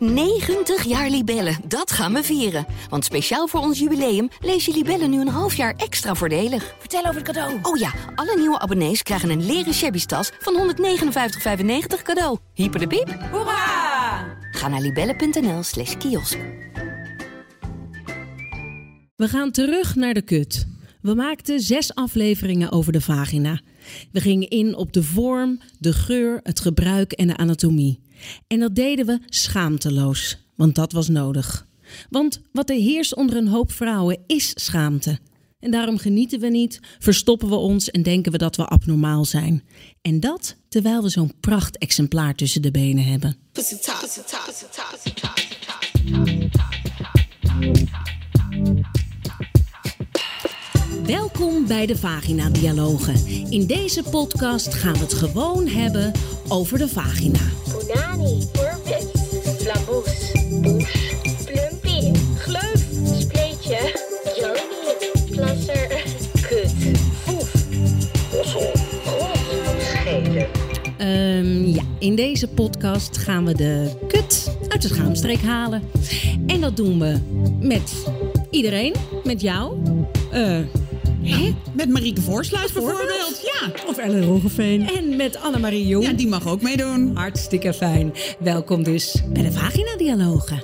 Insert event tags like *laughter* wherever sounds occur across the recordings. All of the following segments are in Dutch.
90 jaar Libellen, dat gaan we vieren. Want speciaal voor ons jubileum lees je Libellen nu een half jaar extra voordelig. Vertel over het cadeau. Oh ja, alle nieuwe abonnees krijgen een leren shabby tas van 159,95 cadeau. Hyper de piep. Hoera! Ga naar libellen.nl slash kiosk. We gaan terug naar de kut. We maakten zes afleveringen over de vagina. We gingen in op de vorm, de geur, het gebruik en de anatomie. En dat deden we schaamteloos, want dat was nodig. Want wat er heerst onder een hoop vrouwen is schaamte. En daarom genieten we niet, verstoppen we ons en denken we dat we abnormaal zijn. En dat terwijl we zo'n prachtexemplaar tussen de benen hebben. Welkom bij de Vagina Dialogen. In deze podcast gaan we het gewoon hebben over de vagina. Punani, Purpit, Flamboes, Douche, Plumpy, Gleuf, Spleetje, Joni, Plasser, Kut, Foef, God, Scheten. Ehm, ja, in deze podcast gaan we de kut uit de schaamstreek halen. En dat doen we met iedereen, met jou. Eh, hè? Met Marieke Voorsluis bijvoorbeeld. Ja. Of Ellen Roggeveen. En met Annemarie Jong. ja, die mag ook meedoen. Hartstikke fijn. Welkom dus bij de Vagina Dialogen.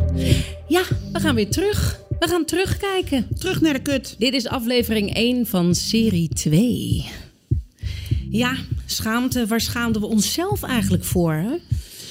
Ja, we gaan weer terug. We gaan terugkijken. Terug naar de kut. Dit is aflevering 1 van serie 2. Ja, schaamte. Waar schaamden we onszelf eigenlijk voor? Hè?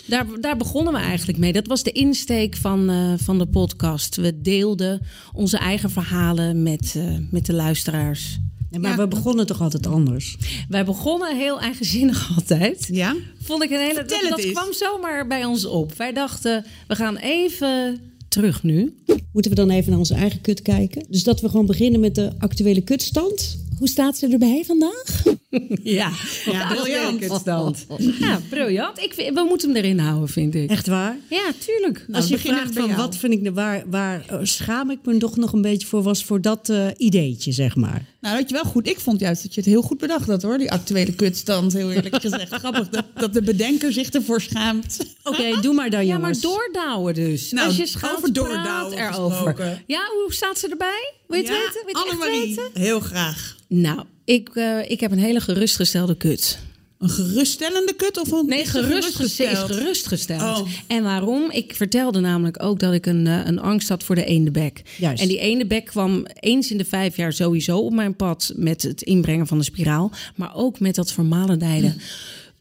Daar, daar begonnen we eigenlijk mee. Dat was de insteek van, eh, van de podcast. We deelden onze eigen verhalen met, eh, met de luisteraars. Ja, maar Ja. we begonnen toch altijd anders? Wij begonnen heel eigenzinnig *laughs* altijd. Ja. Vond ik een hele. Vertel Dat, dat kwam zomaar bij ons op. Wij dachten, we gaan even terug nu. Moeten we dan even naar onze eigen kut kijken? Dus dat we gewoon beginnen met de actuele kutstand. Hoe staat ze erbij vandaag? *laughs* Ja, Ja, briljant. Stand. *laughs* Ja, briljant. Ik, vind- we moeten hem erin houden, vind ik. Echt waar? Ja, tuurlijk. Als je vraagt van jou. wat vind ik, nou- waar, waar eh, schaam ik me toch nog een beetje voor, was voor dat eh, ideetje, zeg maar. Nou, dat je wel goed. Ik vond juist dat je het heel goed bedacht had hoor. Die actuele kutstand, heel eerlijk gezegd. *laughs* Grappig dat, dat de bedenker zich ervoor schaamt. Oké, doe maar dan ja, maar jongens. doordouwen dus. Nou, Als je schaamt, over doordouwen erover. gesproken. Ja, hoe staat ze erbij? Wil je het weten? Wil je het echt Annemarie, weten? heel graag. Nou, ik, eh, ik heb een hele gerustgestelde kut. Een geruststellende kut of een Nee, gerustgesteld. Is gerustgesteld. Oh. En waarom? Ik vertelde namelijk ook dat ik een, eh, een angst had voor de eendebek. Juist. En die eendebek kwam eens in de vijf jaar sowieso op mijn pad met het inbrengen van de spiraal. Maar ook met dat vermalendijde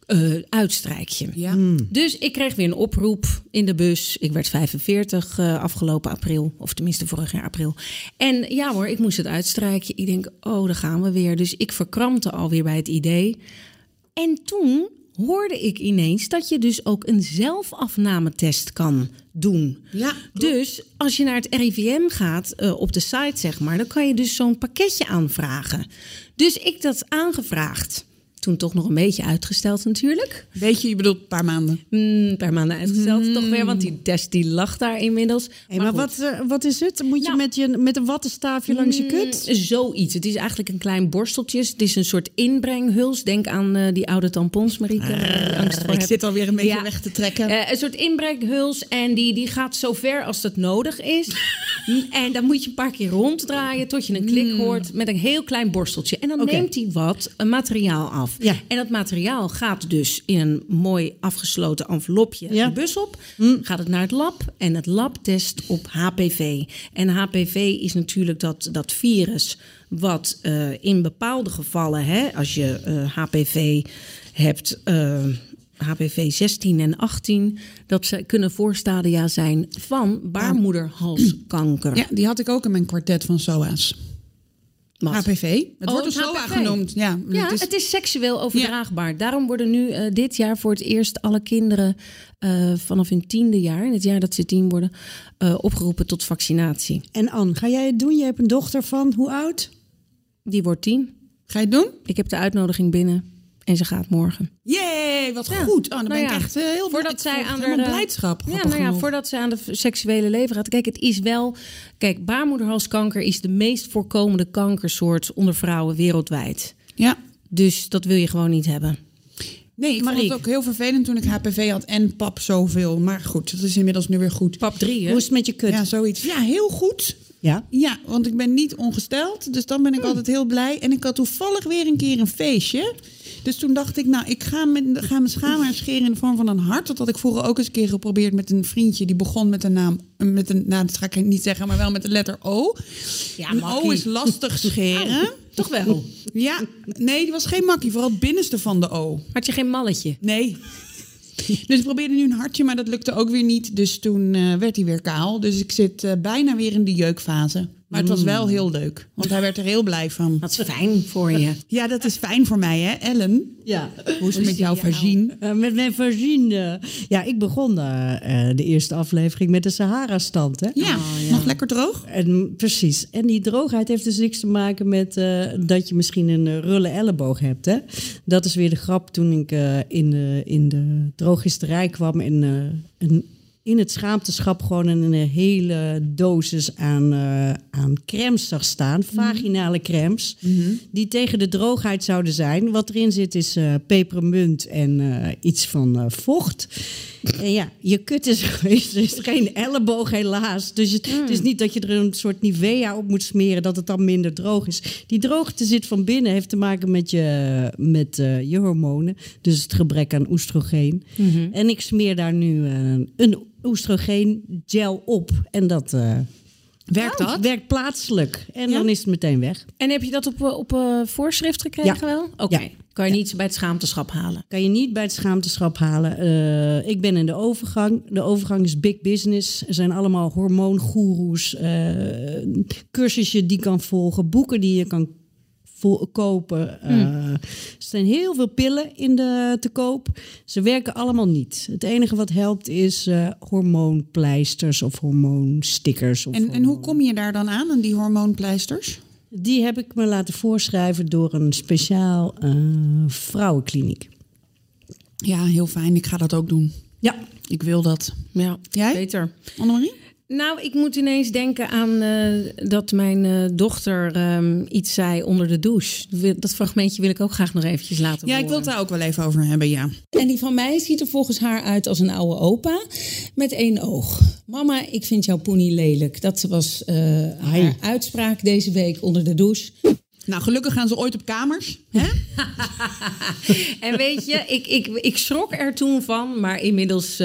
eh, uitstrijkje. Ja. Dus ik kreeg weer een oproep in de bus. Ik werd 45 eh, afgelopen april, of tenminste vorig jaar april. En ja hoor, ik moest het uitstrijken. Ik denk, oh, daar gaan we weer. Dus ik verkrampte alweer bij het idee. En toen hoorde ik ineens dat je dus ook een zelfafnametest kan doen. Ja, Dus als je naar het RIVM gaat eh, op de site, zeg maar, dan kan je dus zo'n pakketje aanvragen. Dus ik dat aangevraagd. Toen toch nog een beetje uitgesteld natuurlijk. Weet je, je bedoelt een paar maanden. Mm, een paar maanden uitgesteld toch weer, want die test die lag daar inmiddels. Hey, maar wat, eh, wat is het? Moet je, Nou. met je met een wattenstaafje langs je kut? Mm, Zoiets. Het is eigenlijk een klein borsteltje. Het is een soort inbrenghuls. Denk aan eh, die oude tampons, Marieke. angst voor Ah, Ik hebt. zit alweer een beetje Ja. weg te trekken. Eh, een soort inbrenghuls en die, die gaat zo ver als dat nodig is. En dan moet je een paar keer ronddraaien tot je een klik hoort met een heel klein borsteltje. En dan neemt hij wat een materiaal af. Ja. En dat materiaal gaat dus in een mooi afgesloten envelopje Ja. de bus op. Gaat het naar het lab en het lab test op HPV. En HPV is natuurlijk dat, dat virus wat eh, in bepaalde gevallen, hè, als je eh, HPV hebt, eh, HPV 16 en 18, dat ze kunnen voorstadia zijn van baarmoederhalskanker. Ja, die had ik ook in mijn kwartet van SOA's. Wat? HPV. Het Oh, wordt een SOA HPV. genoemd. Ja, Ja, het is, seksueel overdraagbaar. Daarom worden nu eh, dit jaar voor het eerst alle kinderen eh, vanaf hun tiende jaar, in het jaar dat ze tien worden, eh, opgeroepen tot vaccinatie. En Anne, ga jij het doen? Je hebt een dochter van hoe oud? Die wordt tien. Ga je het doen? Ik heb de uitnodiging binnen en ze gaat morgen. Wat Ja. goed. Oh, dan Nou ben ik echt eh, heel voordat zij aan de- blijdschap. Ja, nou ja, voordat ze aan de seksuele leven gaat. Kijk, het is wel. Kijk, baarmoederhalskanker is de meest voorkomende kankersoort onder vrouwen wereldwijd. Ja. Dus dat wil je gewoon niet hebben. Nee, ik vond Mariek. het ook heel vervelend toen ik HPV had en pap zoveel. Maar goed, dat is inmiddels nu weer goed. Pap 3, hè? Hoe is het met je kut? Ja, zoiets. Ja, heel goed. Ja? Ja, want ik ben niet ongesteld. Dus dan ben ik altijd heel blij. En ik had toevallig weer een keer een feestje. Dus toen dacht ik, nou, ik ga, met, ga mijn schaamhaar scheren in de vorm van een hart. Dat had ik vroeger ook eens een keer geprobeerd met een vriendje. Die begon met een naam, met een, nou, dat ga ik niet zeggen, maar wel met de letter O. Ja, een O is lastig scheren. Toch wel? Ja, nee, die was geen makkie. Vooral het binnenste van de O. Had je geen malletje? Nee. Dus ik probeerde nu een hartje, maar dat lukte ook weer niet. Dus toen eh, werd hij weer kaal. Dus ik zit eh, bijna weer in de jeukfase. Maar het was wel heel leuk. Want hij werd er heel blij van. Dat is fijn voor je. Ja, dat is fijn voor mij, hè, Ellen? Ja. Hoe is het met jouw vagine? Eh, met mijn vagine. Ja, ik begon eh, eh, de eerste aflevering met de Sahara-stand. Hè? Ja, nog lekker droog? En, precies. En die droogheid heeft dus niks te maken met eh, dat je misschien een eh, rulle elleboog hebt. Hè? Dat is weer de grap toen ik eh, in, de, in de drogisterij kwam en eh, een, in het schaamteschap gewoon een, hele dosis aan, eh, aan crèmes zag staan. Vaginale crèmes. Die tegen de droogheid zouden zijn. Wat erin zit is eh, pepermunt en eh, iets van vocht. *laughs* En ja, je kut is. *laughs* Er is geen elleboog helaas. Dus het, het is niet dat je er een soort Nivea op moet smeren... dat het dan minder droog is. Die droogte zit van binnen. Heeft te maken met je, met, je hormonen. Dus het gebrek aan oestrogeen. En ik smeer daar nu een oestrogeen gel op. En dat... eh, Werkt dat? Werkt plaatselijk. En Ja? dan is het meteen weg. En heb je dat op, eh, op eh, voorschrift gekregen Ja. wel? Oké. Ja. Kan je niet bij het schaamteschap halen? Kan je niet bij het schaamteschap halen. Ik ben in de overgang. De overgang is big business. Er zijn allemaal hormoongoeroes. eh cursussen die je kan volgen. Boeken die je kan vo- kopen. Eh, er zijn heel veel pillen in de, te koop. Ze werken allemaal niet. Het enige wat helpt is eh, hormoonpleisters of hormoonstickers. Of En, en hoe kom je daar dan aan, aan die hormoonpleisters? Die heb ik me laten voorschrijven door een speciaal eh, vrouwenkliniek. Ja, heel fijn. Ik ga dat ook doen. Ja, Ik wil dat. Ja, Jij? beter. Annemarie? Nou, ik moet ineens denken aan eh, dat mijn eh, dochter ehm, iets zei onder de douche. Dat fragmentje wil ik ook graag nog eventjes laten Ja, ik wil het daar ook wel even over hebben, ja. En die van mij ziet er volgens haar uit als een oude opa met één oog. Mama, ik vind jouw poenie lelijk. Dat was eh, haar uitspraak deze week onder de douche. Nou, gelukkig gaan ze ooit op kamers. Hè? *laughs* *laughs* En weet je, ik, ik, ik schrok er toen van, maar inmiddels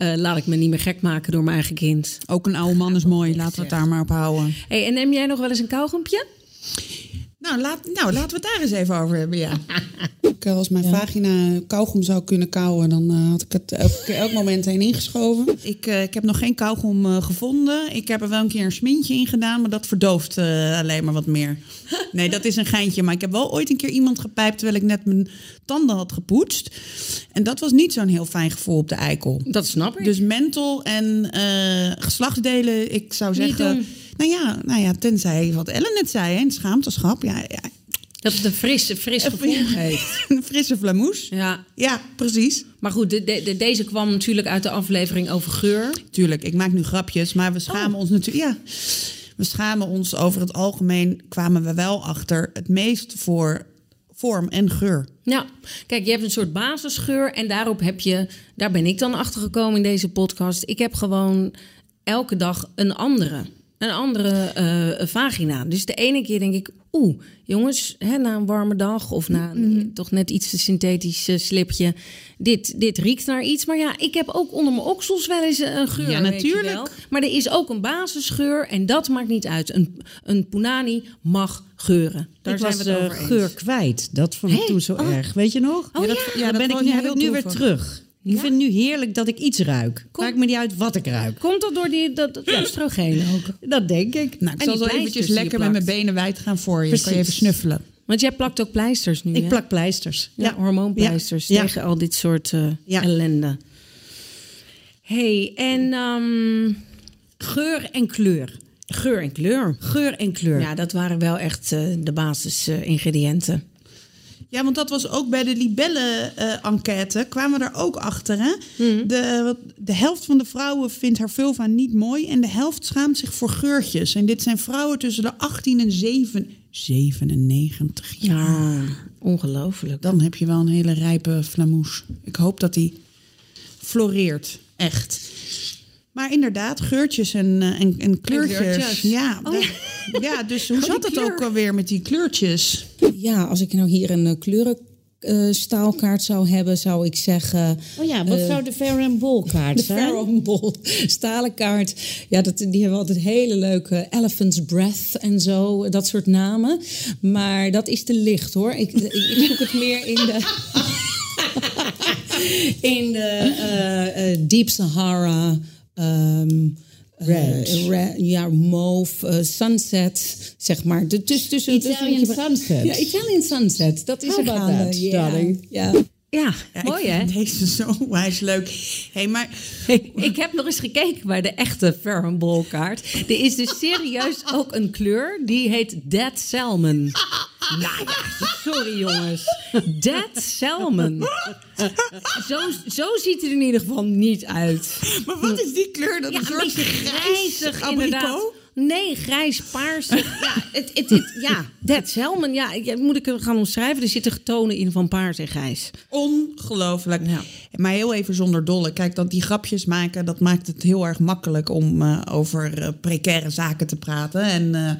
eh, laat ik me niet meer gek maken door mijn eigen kind. Ook een oude man is mooi. Laten we het daar maar op houden. Hey, en neem jij nog wel eens een kauwgompje? Nou, laat, nou, laten we het daar eens even over hebben, ja. Eh, Als mijn vagina kauwgom zou kunnen kauwen, dan eh, had ik het elk, elk moment heen ingeschoven. Ik, eh, ik heb nog geen kauwgom eh, gevonden. Ik heb er wel een keer een smintje in gedaan, maar dat verdooft alleen maar wat meer. Nee, dat is een geintje. Maar ik heb wel ooit een keer iemand gepijpt terwijl ik net mijn tanden had gepoetst. En dat was niet zo'n heel fijn gevoel op de eikel. Dat snap ik. Dus mental en eh, geslachtsdelen, ik zou Niet zeggen... Nou ja, nou ja, tenzij wat Ellen net zei, hè, een schaamteschap. Ja, ja, dat het een frisse, fris gevoel geeft. *laughs* een frisse flamoes. Ja, Ja, precies. maar goed, de, de- de- deze kwam natuurlijk uit de aflevering over geur. Tuurlijk, ik maak nu grapjes, maar we schamen ons natuurlijk. Ja, we schamen ons over het algemeen. Kwamen we wel achter het meest voor vorm en geur. Ja, kijk, je hebt een soort basisgeur en daarop heb je, daar ben ik dan achter gekomen in deze podcast. Ik heb gewoon elke dag een andere, een andere eh, vagina. Dus de ene keer denk ik, oeh, jongens, hè, na een warme dag of na Mhm. toch net iets te synthetisch eh, slipje, dit, dit riekt naar iets. Maar ja, ik heb ook onder mijn oksels wel eens een geur. Ja, weet je natuurlijk. Maar er is ook een basisgeur en dat maakt niet uit. Een, een punani mag geuren. Daar ik zijn was we de geur kwijt. Dat vond ik Hey, toen zo oh. erg. Weet je nog? Oh, ja. ja, Dan dat ben ik nu, heb ik nu weer terug. Ik vind het nu heerlijk dat ik iets ruik. Maakt me niet uit wat ik ruik. Komt dat door die, dat, dat oestrogeen ook? Dat denk ik. Nou, ik En zal zo eventjes lekker met mijn benen wijd gaan voor je. Kan je Precies. even snuffelen. Want jij plakt ook pleisters nu, Ik hè? plak pleisters. ja, hormoonpleisters Ja. tegen al dit soort eh, Ja. ellende. hey, en ehm, Geur en kleur. geur en kleur. Geur en kleur. Ja, dat waren wel echt eh, de basisingrediënten. Ja, want dat was ook bij de libellen-enquête. kwamen we er ook achter. Hè? De, wat- de helft van de vrouwen vindt haar vulva niet mooi. En de helft schaamt zich voor geurtjes. En dit zijn vrouwen tussen de 18 en 7, 97 jaar. Ja, ongelooflijk. Dan heb je wel een hele rijpe flamoes. Ik hoop dat die floreert. Echt. Maar inderdaad, geurtjes en, eh, en, en kleurtjes. Ja, de- *laughs* ja, dus hoe zat het ook alweer met die kleurtjes? Ja, als ik nou hier een kleurenstaalkaart zou hebben, zou ik zeggen... Oh ja, wat zou de Fair and Bowl kaart De zijn? Pharaoh Ball *laughs* stalen kaart. Ja, dat, die hebben altijd hele leuke Elephant's Breath en zo, dat soort namen. Maar dat is te licht hoor. Ik, ik, ik zoek het meer in de. *laughs* in de eh, eh, Deep Sahara. Ehm, eh, Red. re- ja, mauve, eh, sunset, zeg maar. De, tussen, tussen, Italian tussen- sunset. Ja, Italian sunset. Dat is er about gaande. that, Ja, darling? Ja. Ja, Ja, mooi hè? deze zo wijs leuk. hey, maar Hey, *laughs* ik heb nog eens gekeken bij de echte Farron Ball kaart. Er is dus serieus ook een kleur die heet Dead Salmon. *laughs* Nou ja, sorry jongens. Dead Salmon. Zo, zo ziet het er in ieder geval niet uit. Maar wat is die kleur? Dat Ja, een soort beetje grijzig inderdaad. Nee, grijs-paarsig. Ja, het, het, het, ja. Ja, moet ik het gaan omschrijven? Er zitten tonen in van paars en grijs. Ongelooflijk. Maar heel even zonder dolle. Kijk, dat die grapjes maken, dat maakt het heel erg makkelijk om eh, over eh, precaire zaken te praten. En eh,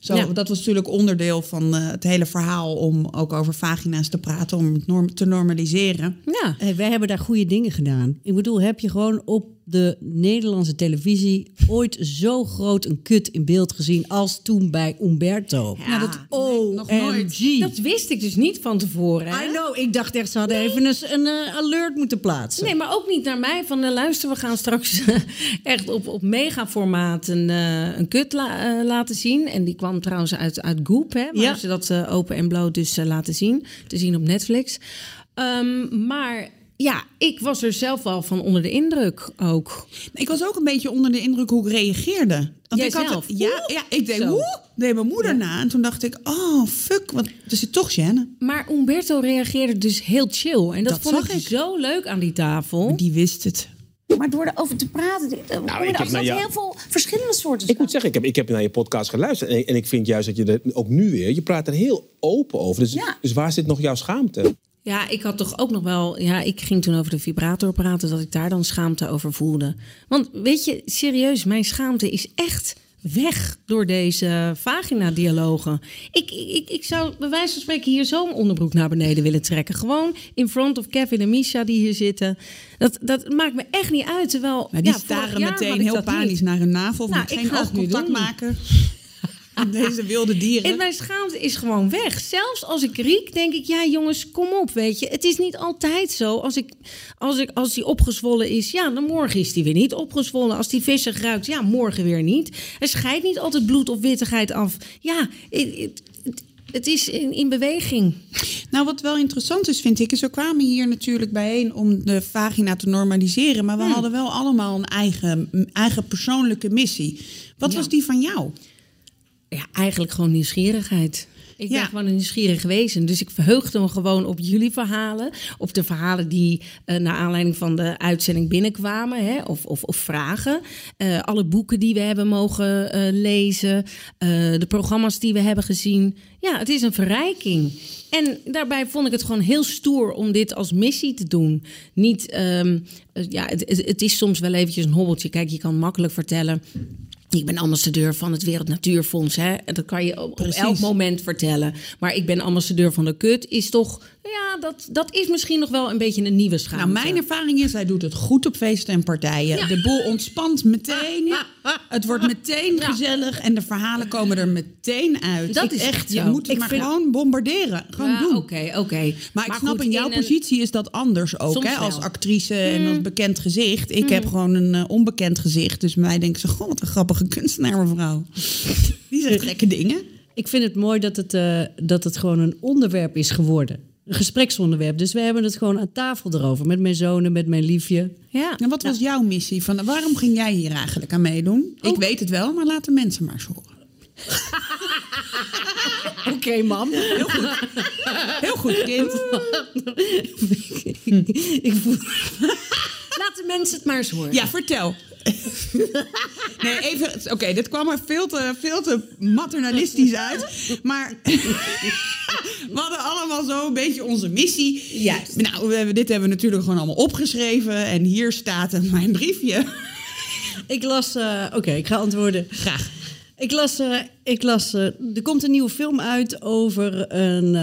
zo, Ja. dat was natuurlijk onderdeel van eh, het hele verhaal om ook over vagina's te praten, om het norm te normaliseren. Ja. Hey, wij hebben daar goede dingen gedaan. Ik bedoel, heb je gewoon op de Nederlandse televisie ooit zo groot een kut in beeld gezien als toen bij Umberto? Ja, dat- Oh, nog nooit. Dat wist ik dus niet van tevoren. hè? I know, ik dacht echt, ze hadden even een, een eh, alert moeten plaatsen. Nee, maar ook niet naar mij. Van eh, luister, we gaan straks echt op, op megaformaat een, eh, een kut la- eh, laten zien. En die kwam trouwens uit, uit Goop, hè, waar Ja. ze dat eh, open en bloot dus eh, laten zien. Te zien op Netflix. Ehm, maar ja, ik was er zelf wel van onder de indruk ook. Ik was ook een beetje onder de indruk hoe ik reageerde. Want ik had Jijzelf? ja, ja, ik deed woe, deed mijn moeder na. En toen dacht ik, oh fuck, want er zit toch Jeanne. Maar Umberto reageerde dus heel chill. En dat, Dat vond zag ik, ik. zo leuk aan die tafel. Die wist het. Maar door erover te praten, eh, Nou, ik heb er naar jou- heel veel verschillende soorten Ik moet zeggen, ik heb, ik heb naar je podcast geluisterd. En, en ik vind juist dat je er ook nu weer, je praat er heel open over. Dus, Ja. dus waar zit nog jouw schaamte? Ja, ik had toch ook nog wel. Ja, ik ging toen over de vibrator praten, dat ik daar dan schaamte over voelde. Want weet je, serieus, mijn schaamte is echt weg door deze vagina-dialogen. Ik, ik, ik zou bij wijze van spreken hier zo'n onderbroek naar beneden willen trekken. Gewoon in front of Kevin en Misha die hier zitten. Dat, dat maakt me echt niet uit. Terwijl Maar die ja, staren meteen heel panisch niet. naar hun navel. Van Nou, ik geen ga nu oogcontact maken. *laughs* Deze wilde dieren. En mijn schaamte is gewoon weg. Zelfs als ik riek, denk ik, ja jongens, kom op, weet je. Het is niet altijd zo. Als, ik, als, ik, als die opgezwollen is, ja, dan morgen is die weer niet opgezwollen. Als die vissig ruikt, ja, morgen weer niet. Er scheidt niet altijd bloed of wittigheid af. Ja, het, het, is in, in beweging. Nou, wat wel interessant is, vind ik, is we kwamen hier natuurlijk bijeen om de vagina te normaliseren. Maar we Hmm. hadden wel allemaal een eigen, een eigen persoonlijke missie. Wat was die van jou? Ja, eigenlijk gewoon nieuwsgierigheid. Ik ben gewoon een nieuwsgierig wezen. Dus ik verheugde me gewoon op jullie verhalen. Op de verhalen die eh naar aanleiding van de uitzending binnenkwamen. Hè, of, of, of vragen. Eh, alle boeken die we hebben mogen eh, lezen. de programma's die we hebben gezien. Ja, het is een verrijking. En daarbij vond ik het gewoon heel stoer om dit als missie te doen. Niet, ehm, eh, ja, het, het is soms wel eventjes een hobbeltje. Kijk, je kan makkelijk vertellen. Ik ben ambassadeur van het Wereld Natuurfonds. Hè? En dat kan je op, op elk moment vertellen. Maar ik ben ambassadeur van de kut. Is toch, ja, dat, dat is misschien nog wel een beetje een nieuwe schaamte. Nou, mijn ervaring is, hij doet het goed op feesten en partijen. Ja. De boel ontspant meteen. Het wordt meteen Ja. gezellig en de verhalen komen er meteen uit. Dat Ik is echt, je zo. moet het Ik maar vind- gewoon bombarderen. Gewoon Ja, doen. Oké, oké. Maar ik snap goed, in jouw positie is dat anders ook. Hè? Als actrice en als bekend gezicht. Ik heb gewoon een eh, onbekend gezicht. Dus mij denken ze, goh, wat een grappige kunstenaar mevrouw. *laughs* Die zegt gekke dingen. Ik vind het mooi dat het, eh, dat het gewoon een onderwerp is geworden. Gespreksonderwerp. Dus we hebben het gewoon aan tafel erover. Met mijn zonen, met mijn liefje. Ja. En wat was jouw missie? Van, waarom ging jij hier eigenlijk aan meedoen? Ik weet het wel, maar laat de mensen maar eens horen. *laughs* Oké, mam. Heel goed, kind. *laughs* ik voel... *laughs* Laat de mensen het maar eens horen. Ja, vertel. *laughs* Nee, even. Oké, dit kwam er veel te, veel te maternalistisch uit. Maar *laughs* we hadden allemaal zo een beetje onze missie. Juist. Nou, we hebben, dit hebben we natuurlijk gewoon allemaal opgeschreven. En hier staat mijn briefje. Ik las... eh, Oké, ik ga antwoorden. Graag. Ik las, eh, ik las eh, er komt een nieuwe film uit over een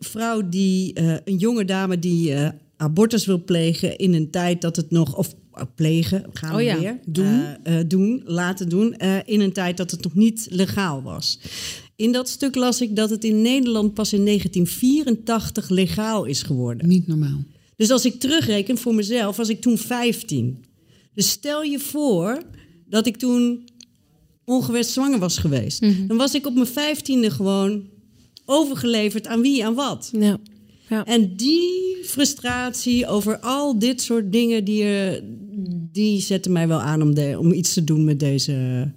vrouw die, een jonge dame die abortus wil plegen in een tijd dat het nog, of plegen, gaan we Oh ja, weer, doen. eh, eh, doen, laten doen, eh, in een tijd dat het nog niet legaal was. In dat stuk las ik dat het in Nederland pas in 1984 legaal is geworden. Niet normaal. Dus als ik terugreken voor mezelf, was ik toen 15. Dus stel je voor dat ik toen ongewenst zwanger was geweest. Dan was ik op mijn vijftiende gewoon overgeleverd aan wie, aan wat. Ja. En die frustratie over al dit soort dingen, die, er- die zetten mij wel aan om, om iets te doen met deze,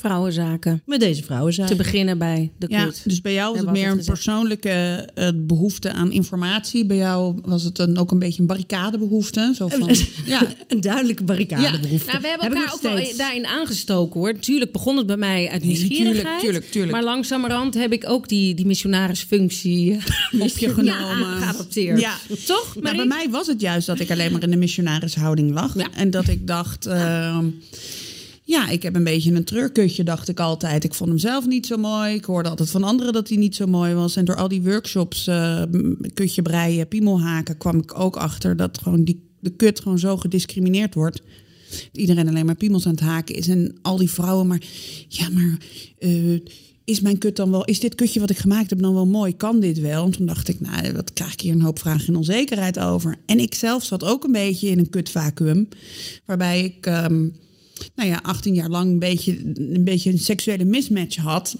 Vrouwenzaken. met deze vrouwenzaak. Te beginnen bij de Ja, dus bij jou was het meer een persoonlijke eh, behoefte aan informatie. Bij jou was het een, ook een beetje een barricadebehoefte. Zo van, ja, *laughs* Een duidelijke barricadebehoefte. Nou, we hebben Heb elkaar ook wel daarin aangestoken hoor. Tuurlijk begon het bij mij uit nieuwsgierigheid. tuurlijk, tuurlijk, tuurlijk. Maar langzamerhand heb ik ook die, die missionarisfunctie eh, *laughs* op je genomen. Ja, geadopteerd. Ja. Toch? Nou, Marie? bij mij was het juist dat ik alleen maar in de missionarishouding lag. Ja. En dat ik dacht... ehm, ja, ik heb een beetje een treurkutje, dacht ik altijd. Ik vond hem zelf niet zo mooi. Ik hoorde altijd van anderen dat hij niet zo mooi was. En door al die workshops, eh, kutje breien, piemelhaken... kwam ik ook achter dat gewoon die, de kut gewoon zo gediscrimineerd wordt. Dat iedereen alleen maar piemels aan het haken is. En al die vrouwen maar... Ja, maar... eh, is mijn kut dan wel, is dit kutje wat ik gemaakt heb dan wel mooi? Kan dit wel? En toen dacht ik, nou, wat krijg ik hier een hoop vragen en onzekerheid over. En ik zelf zat ook een beetje in een kutvacuüm. Waarbij ik, ehm, nou ja, 18 jaar lang een beetje, een beetje een seksuele mismatch had.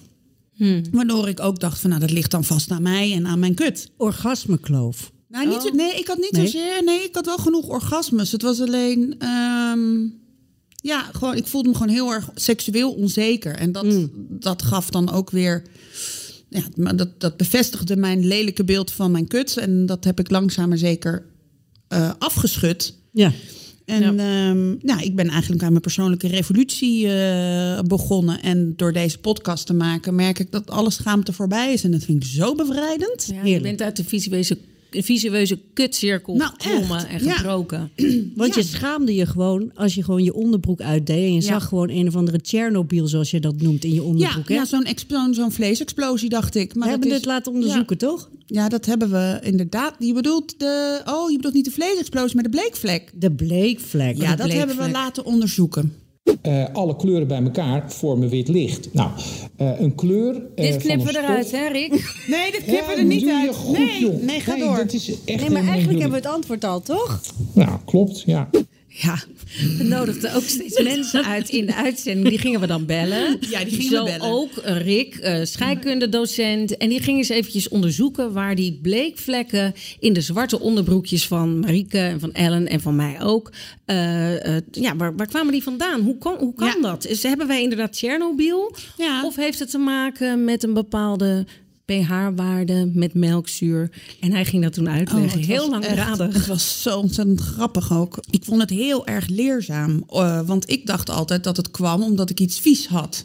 Waardoor ik ook dacht van, nou, dat ligt dan vast aan mij en aan mijn kut. Orgasmekloof. Nou, niet, zo- nee, ik had niet Nee? zozeer. Nee, ik had wel genoeg orgasmes. Het was alleen. ehm, ja, gewoon, ik voelde me gewoon heel erg seksueel onzeker. En dat, dat gaf dan ook weer. Ja, dat, dat bevestigde mijn lelijke beeld van mijn kut. En dat heb ik langzaam maar zeker eh, afgeschud. Ja. En ehm, nou, ik ben eigenlijk aan mijn persoonlijke revolutie eh, begonnen. En door deze podcast te maken, merk ik dat alle schaamte voorbij is. En dat vind ik zo bevrijdend. Ja, je bent uit de visueuze, visueuze kutcirkel Nou, geklommen en ja. gebroken. *clears throat* Want je schaamde je gewoon als je gewoon je onderbroek uitdeed. En je Ja. zag gewoon een of andere Tsjernobyl, zoals je dat noemt, in je onderbroek. hè? ja zo'n zo'n vleesexplosie, dacht ik. We Maar hebben dat dit is- laten onderzoeken, toch? Ja, dat hebben we inderdaad. Je bedoelt de. Oh, je bedoelt niet de vleesexplosie, maar de bleekvlek. De bleekvlek. Ja, De dat hebben we laten onderzoeken. Eh, alle kleuren bij elkaar vormen wit licht. Nou, eh, een kleur. eh, Dit knippen we eruit, stof- hè Rick? *laughs* Nee, dit Ja, knippen er niet doe je uit. Goed, nee, nee, ga Nee, door. Dat is echt Nee, maar eigenlijk hebben we het antwoord al, toch? Ja, klopt. Ja. Ja, We nodigden ook steeds *laughs* mensen uit in de uitzending. Die gingen we dan bellen. Ja, die gingen Zo we bellen. ook eh, Rick, eh, scheikundedocent. En die ging eens eventjes onderzoeken waar die bleekvlekken in de zwarte onderbroekjes van Marieke en van Ellen en van mij ook. eh, ja, waar, waar kwamen die vandaan? Hoe kan, hoe kan Ja. dat? Is, hebben wij inderdaad Tsjernobyl? Ja. Of heeft het te maken met een bepaalde pH-waarde met melkzuur? En hij ging dat toen uitleggen. Oh, Heel langdradig. echt- Het was zo ontzettend grappig ook. Ik vond het heel erg leerzaam. eh, want ik dacht altijd dat het kwam omdat ik iets vies had.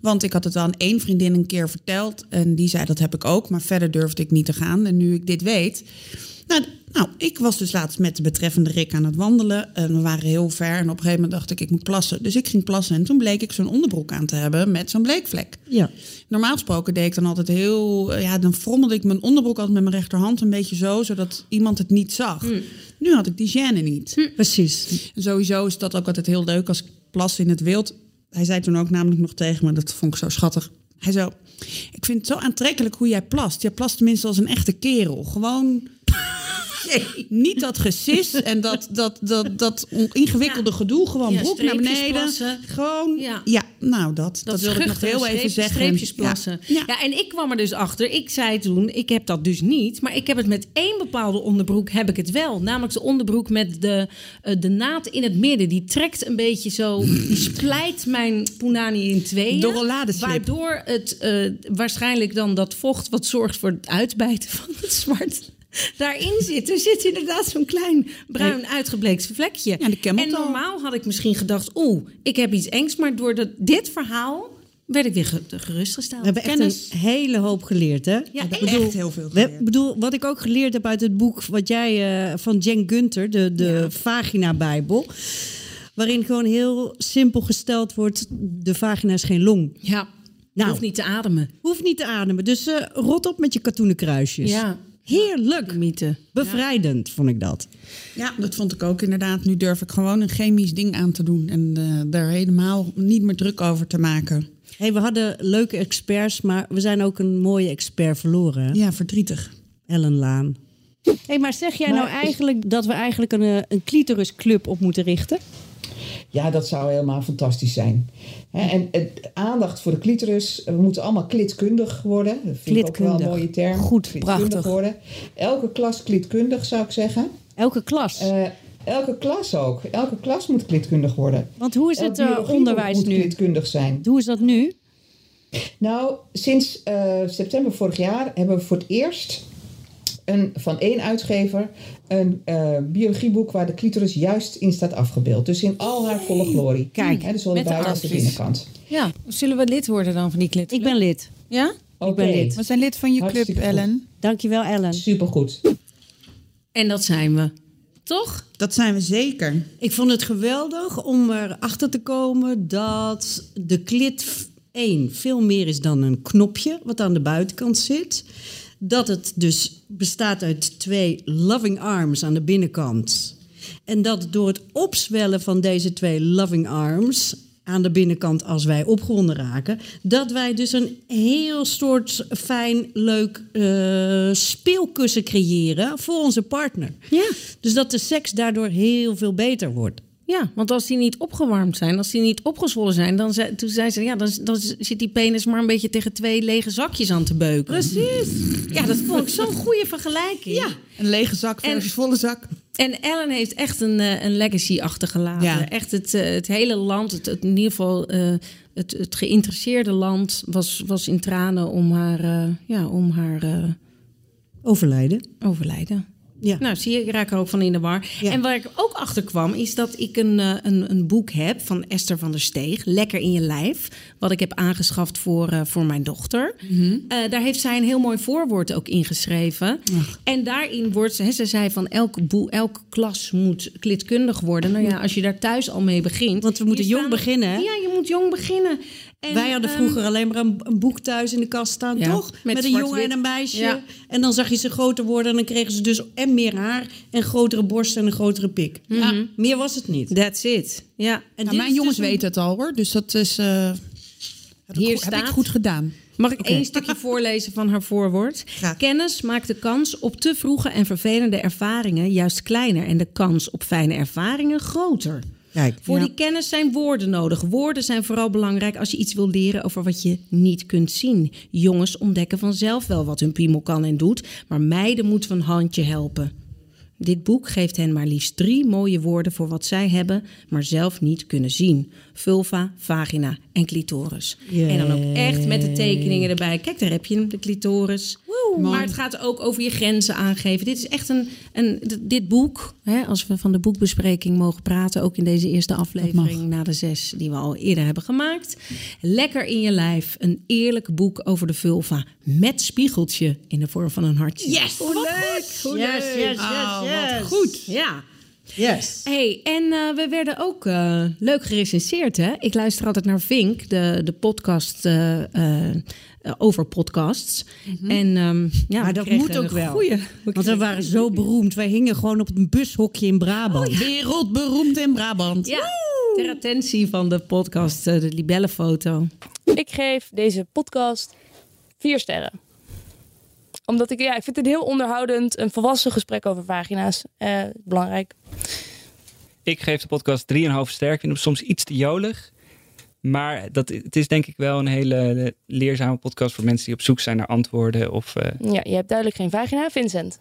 Want ik had het aan één vriendin een keer verteld. En die zei dat heb ik ook. Maar verder durfde ik niet te gaan. En nu ik dit weet... Nou, nou, ik was dus laatst met de betreffende Rick aan het wandelen. En we waren heel ver. En op een gegeven moment dacht ik, ik moet plassen. Dus ik ging plassen. En toen bleek ik zo'n onderbroek aan te hebben met zo'n bleekvlek. Ja. Normaal gesproken deed ik dan altijd heel... Ja, dan frommelde ik mijn onderbroek altijd met mijn rechterhand een beetje zo... zodat iemand het niet zag. Nu had ik die gêne niet. Precies. En sowieso is dat ook altijd heel leuk als ik plas in het wild. Hij zei toen ook namelijk nog tegen me, dat vond ik zo schattig. Hij zo, ik vind het zo aantrekkelijk hoe jij plast. Jij plast tenminste als een echte kerel. Gewoon... Niet dat gesis en dat, dat, dat, dat ingewikkelde gedoe. Gewoon Ja, broek naar beneden. plassen. Gewoon, Ja. ja. nou dat. Dat, wilde ik nog heel even zeggen. Streepjes plassen. Ja. En ik kwam er dus achter. Ik zei toen, ik heb dat dus niet. Maar ik heb het met één bepaalde onderbroek heb ik het wel. Namelijk de onderbroek met de, eh, de naad in het midden. Die trekt een beetje zo, die *laughs* splijt mijn punani in tweeën. De rolladeslip. Waardoor het eh, waarschijnlijk dan dat vocht wat zorgt voor het uitbijten van het zwart... Daarin zit. Er zit inderdaad zo'n klein bruin uitgebleekt vlekje. Ja, de camel en normaal had ik misschien gedacht... oeh, ik heb iets engs. Maar door dat, dit verhaal werd ik weer ge- gerustgesteld. We hebben echt Kennis. een hele hoop geleerd, hè? Ja, Ik echt. heb echt heel veel We, geleerd. bedoel, wat ik ook geleerd heb uit het boek wat jij eh, van Jen Gunter, de, de Vagina-bijbel. Waarin gewoon heel simpel gesteld wordt: de vagina is geen long. Ja, Nou. hoeft niet te ademen. Hoeft niet te ademen. Dus eh, rot op met je katoenen kruisjes. Ja, Heerlijk. mythe. Bevrijdend vond ik dat. Ja, dat vond ik ook inderdaad. Nu durf ik gewoon een chemisch ding aan te doen. En eh, daar helemaal niet meer druk over te maken. Hey, we hadden leuke experts, maar we zijn ook een mooie expert verloren. hè? Ja, verdrietig. Ellen Laan. Hey, maar zeg jij nou eigenlijk dat we eigenlijk een, eh, een clitorisclub op moeten richten? Ja, dat zou helemaal fantastisch zijn. En aandacht voor de clitoris. We moeten allemaal klitkundig worden. Dat vind ik ook wel een Klitkundig. mooie term. Goed, Klitkundig prachtig. worden. Elke klas klitkundig zou ik zeggen. Elke klas. Eh, elke klas ook. Elke klas moet klitkundig worden. Want hoe is het eh, onderwijs moet nu? klitkundig zijn. Hoe is dat nu? Nou, sinds eh, september vorig jaar hebben we voor het eerst een, van één uitgever een eh, biologieboek waar de clitoris juist in staat afgebeeld. Dus in al haar volle glorie. Kijk, Hè, dus zowel de met de buiten als de binnenkant. Ja, zullen we lid worden dan van die klit? Ik ben lid. Ja? Oké, ben lid. We zijn lid van je club, goed. Ellen. Dankjewel, Ellen. Supergoed. En dat zijn we. Toch? Dat zijn we zeker. Ik vond het geweldig om erachter te komen dat de klit 1 veel meer is dan een knopje wat aan de buitenkant zit. Dat het dus bestaat uit twee loving arms aan de binnenkant. En dat door het opzwellen van deze twee loving arms aan de binnenkant als wij opgewonden raken, dat wij dus een heel soort fijn, leuk eh, speelkussen creëren voor onze partner. Ja. Dus dat de seks daardoor heel veel beter wordt. Ja, want als die niet opgewarmd zijn, als die niet opgezwollen zijn, dan zei, toen zei ze, ja, dan, dan zit die penis maar een beetje tegen twee lege zakjes aan te beuken. Precies. Ja, dat vond ik zo'n goede vergelijking. Ja. Een lege zak En- versus volle zak. En Ellen heeft echt een, eh, een legacy achtergelaten. Ja. Echt het, eh, het hele land, het, het- in ieder geval eh, het, het geïnteresseerde land, was, was in tranen om haar, ja, om haar Overlijden. overlijden. Ja. Nou, zie je, ik raak er ook van in de war. Ja. En waar ik ook achter kwam, is dat ik een, eh, een, een boek heb van Esther van der Steeg, Lekker in je lijf. Wat ik heb aangeschaft voor, eh, voor mijn dochter. Mhm. Eh, daar heeft zij een heel mooi voorwoord ook ingeschreven. En daarin wordt, hè, ze zei van elke, boe, elke klas moet klitkundig worden. Nou ja, als je daar thuis al mee begint. Want we moeten jong beginnen, hè? Ja, je moet jong beginnen. En, Wij hadden ehm, vroeger alleen maar een, een boek thuis in de kast staan, Ja, toch? met Met, een jongen en een meisje. Ja. En dan zag je ze groter worden en dan kregen ze dus en meer haar en grotere borst en een grotere pik. Ja, meer was het niet. That's it. Ja. En Nou, mijn jongens dus weten het al hoor. Dus dat is. eh, heb, ik Hier goed, heb ik staat- goed gedaan. Mag ik één stukje *laughs* voorlezen van haar voorwoord? Graag. Kennis maakt de kans op te vroege en vervelende ervaringen juist kleiner en de kans op fijne ervaringen groter. Kijk, Voor ja. die kennis zijn woorden nodig. Woorden zijn vooral belangrijk als je iets wil leren over wat je niet kunt zien. Jongens ontdekken vanzelf wel wat hun piemel kan en doet, maar meiden moeten we een handje helpen. Dit boek geeft hen maar liefst drie mooie woorden voor wat zij hebben, maar zelf niet kunnen zien: vulva, vagina en clitoris. En dan ook echt met de tekeningen erbij. Kijk, daar heb je hem, de clitoris. Maar het gaat ook over je grenzen aangeven. Dit is echt een. een dit boek, hè, als we van de boekbespreking mogen praten, ook in deze eerste aflevering na de zes die we al eerder hebben gemaakt. Lekker in je lijf. Een eerlijk boek over de vulva. Met spiegeltje in de vorm van een hartje. Yes! Hoe leuk! Hoe Yes, leuk. yes, yes, yes. Goed. Ja. Yes. Hey, en eh, we werden ook eh, leuk gerecenseerd, hè? Ik luister altijd naar Vink, de, de podcast eh, over podcasts. En ehm, ja, Maar dat moet ook een wel. goeie- we Want we waren zo beroemd. Wij hingen gewoon op een bushokje in Brabant. Wereldberoemd in Brabant. Ja, ter attentie van de podcast, de libellenfoto. Ik geef deze podcast vier sterren. Omdat ik, ja, ik vind het heel onderhoudend, een volwassen gesprek over vagina's. Eh, belangrijk. Ik geef de podcast 3,5 ster. Ik vind hem soms iets te jolig. Maar dat, het is denk ik wel een hele leerzame podcast voor mensen die op zoek zijn naar antwoorden. Of, eh, Ja, je hebt duidelijk geen vagina. Vincent.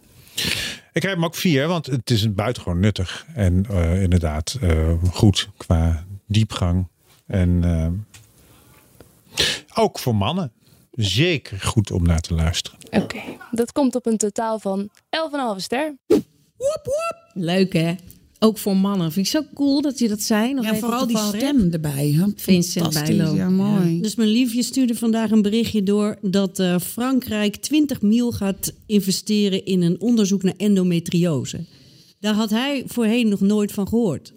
Ik geef hem ook vier, want het is een buitengewoon nuttig. En eh, inderdaad eh, goed qua diepgang. En eh, ook voor mannen. Zeker goed om naar te luisteren. Oké, dat komt op een totaal van 11,5 ster. Leuk hè? Ook voor mannen. Vind ik zo cool dat je dat zei. Nog Ja, even vooral die stem erbij. Hè? Vincent Fantastisch, Bijlo. Ja, mooi. Dus mijn liefje stuurde vandaag een berichtje door dat eh, Frankrijk 20 mil gaat investeren in een onderzoek naar endometriose. Daar had hij voorheen nog nooit van gehoord.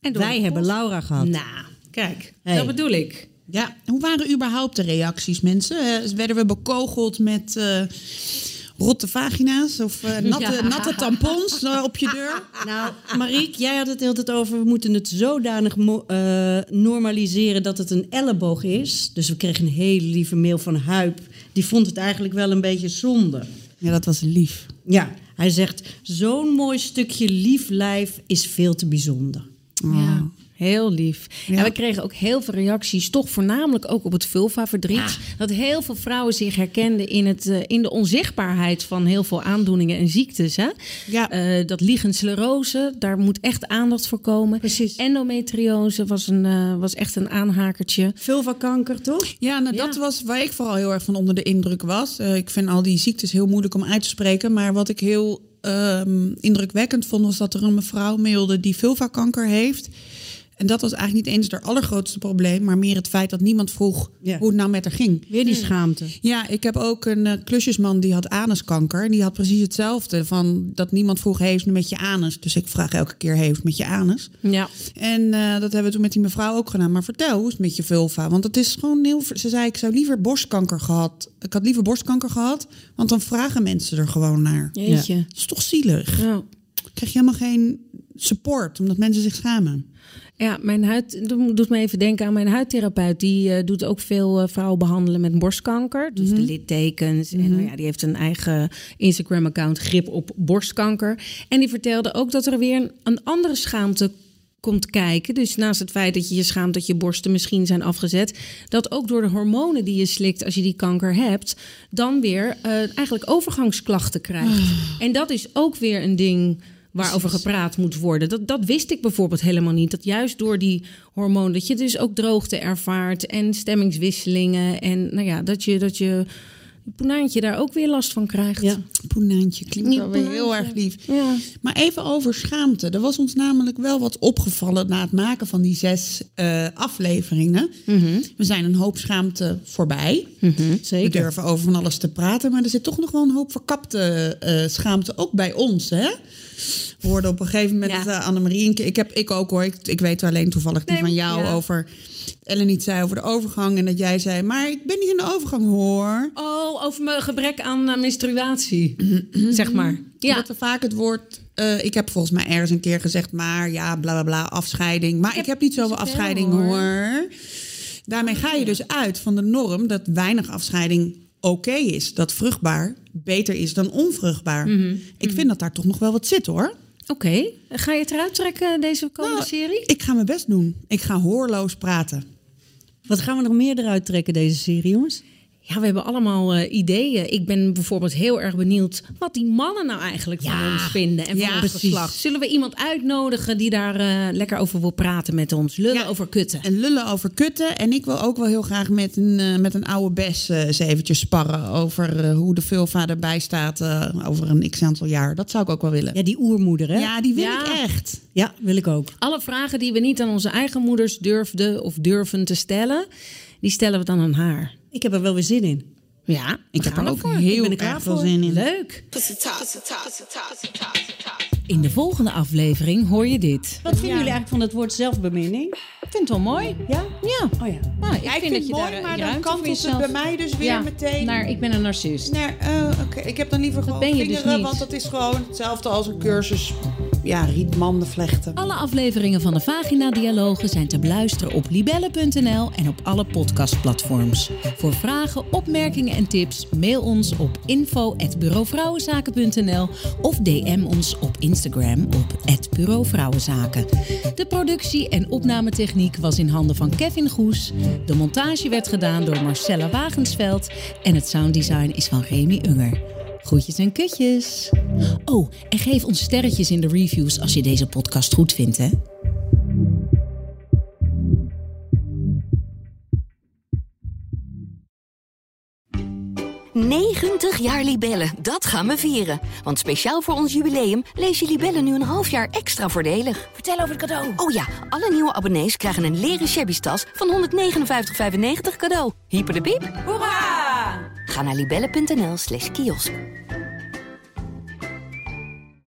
En Wij hebben. Laura gehad. Nou, kijk. Hey. Dat bedoel ik. Ja, hoe waren überhaupt de reacties, mensen? Eh, werden we bekogeld met eh, rotte vagina's of eh, *laughs* natte, Ja. natte tampons op je deur? *laughs* Nou, Mariek, jij had het de hele tijd over... we moeten het zodanig eh, normaliseren dat het een elleboog is. Dus we kregen een hele lieve mail van Huip. Die vond het eigenlijk wel een beetje zonde. Ja, dat was lief. Ja, hij zegt... zo'n mooi stukje lief lijf is veel te bijzonder. Ja, heel lief. En we kregen ook heel veel reacties, toch voornamelijk ook op het vulva-verdriet. Dat heel veel vrouwen zich herkenden in, het, eh, in de onzichtbaarheid van heel veel aandoeningen en ziektes. Hè? Eh, dat liggend sclerose, daar moet echt aandacht voor komen. Precies. Endometriose was, een, eh, was echt een aanhakertje. Vulva-kanker, toch? Ja, nou, dat was waar ik vooral heel erg van onder de indruk was. Ik vind al die ziektes heel moeilijk om uit te spreken. Maar wat ik heel ehm, indrukwekkend vond, was dat er een mevrouw mailde die vulvakanker heeft. En dat was eigenlijk niet eens haar allergrootste probleem, maar meer het feit dat niemand vroeg Ja. hoe het nou met haar ging. Weer die schaamte. Ja, ik heb ook een eh, klusjesman die had anuskanker. En die had precies hetzelfde. Van dat niemand vroeg, heeft het met je anus? Dus ik vraag elke keer, heeft het met je anus? Ja. En eh, dat hebben we toen met die mevrouw ook gedaan. Maar vertel, hoe is het met je vulva? Want het is gewoon heel... Ze zei, ik zou liever borstkanker gehad. Ik had liever borstkanker gehad. Want dan vragen mensen er gewoon naar. Jeetje. Dat is toch zielig? Ja. Krijg je helemaal geen support, omdat mensen zich schamen. Ja, mijn huid doet me even denken aan mijn huidtherapeut. Die eh, doet ook veel eh, vrouwen behandelen met borstkanker. Dus de littekens. En nou ja, die heeft een eigen Instagram-account, grip op borstkanker. En die vertelde ook dat er weer een, een andere schaamte komt kijken. Dus naast het feit dat je je schaamt dat je borsten misschien zijn afgezet, dat ook door de hormonen die je slikt als je die kanker hebt, dan weer eh, eigenlijk overgangsklachten krijgt. En dat is ook weer een ding waarover gepraat moet worden. Dat, dat wist ik bijvoorbeeld helemaal niet. Dat juist door die hormoon, dat je dus ook droogte ervaart en stemmingswisselingen. En nou ja, dat je dat je poenaantje daar ook weer last van krijgt. Ja. Poenaantje klinkt wel weer heel erg lief. Ja. Maar even over schaamte. Er was ons namelijk wel wat opgevallen na het maken van die zes eh, afleveringen. We zijn een hoop schaamte voorbij. We Zeker. durven over van alles te praten, maar er zit toch nog wel een hoop verkapte eh, schaamte ook bij ons, hè? We hoorden op een gegeven moment Ja. eh, Annemarie... Ik, heb, ik ook hoor, ik, ik weet alleen toevallig die Nee, van jou ja. over... Ellen niet zei over de overgang en dat jij zei... maar ik ben niet in de overgang, hoor. Oh, over mijn gebrek aan eh, menstruatie, *clears throat* zeg maar. Ja. Dat er vaak het woord... eh, ik heb volgens mij ergens een keer gezegd... maar ja, bla bla bla, afscheiding. Maar ik heb, niet zoveel afscheiding, hoor. hoor. Daarmee ga je dus uit van de norm... dat weinig afscheiding oké is. Dat vruchtbaar beter is dan onvruchtbaar. Mhm. Ik vind dat daar toch nog wel wat zit, hoor. Oké, ga je het eruit trekken, deze komende Nou, serie? Ik ga mijn best doen. Ik ga hoorloos praten. Wat gaan we nog meer eruit trekken, deze serie, jongens? Ja, we hebben allemaal eh, ideeën. Ik ben bijvoorbeeld heel erg benieuwd wat die mannen nou eigenlijk van ons vinden en van Ja, ons precies. geslacht. Zullen we iemand uitnodigen die daar eh, lekker over wil praten met ons? Lullen Ja. over kutten. En lullen over kutten. En ik wil ook wel heel graag met een, eh, met een oude bes eens eventjes sparren... over hoe de vulva erbij staat over een x-aantal jaar. Dat zou ik ook wel willen. Ja, die oermoeder, hè? Ja, die wil ik echt. Ja, wil ik ook. Alle vragen die we niet aan onze eigen moeders durfden of durven te stellen, die stellen we dan aan haar. Ik heb er wel weer zin in. Ja, Ik heb er ook heel Ik er erg veel zin in. Leuk. In de volgende aflevering hoor je dit. Wat vinden jullie eigenlijk van het woord zelfbeminning? Ik vind het wel mooi. Ja? Ja. Oh ja. Nou, ik, Ja, vind, dat je daar maar dan kantelt het bij mij dus weer Ja, meteen... naar ik ben een narcist. naar, eh, oké, Ik heb dan liever gewoon ben je dus vingeren, niet. want dat is gewoon hetzelfde als een cursus ja, rietmanden vlechten. Alle afleveringen van de Vagina Dialogen zijn te beluisteren op libelle.nl en op alle podcastplatforms. Voor vragen, opmerkingen en tips mail ons op info@bureauvrouwenzaken.nl of DM ons op Instagram op @bureauvrouwenzaken. De productie en opnametechniek was in handen van Kevin Goes. De montage werd gedaan door Marcella Wagensveld en het sounddesign is van Remy Unger. Groetjes en kutjes. Oh, en geef ons sterretjes in de reviews als je deze podcast goed vindt, hè? 90 jaar Libellen, dat gaan we vieren. Want speciaal voor ons jubileum lees je Libellen nu een half jaar extra voordelig. Vertel over het cadeau. Oh ja, alle nieuwe abonnees krijgen een leren shabby tas van 159,95 cadeau. Hyper de piep. Hoera! Ga naar libellen.nl slash kiosk.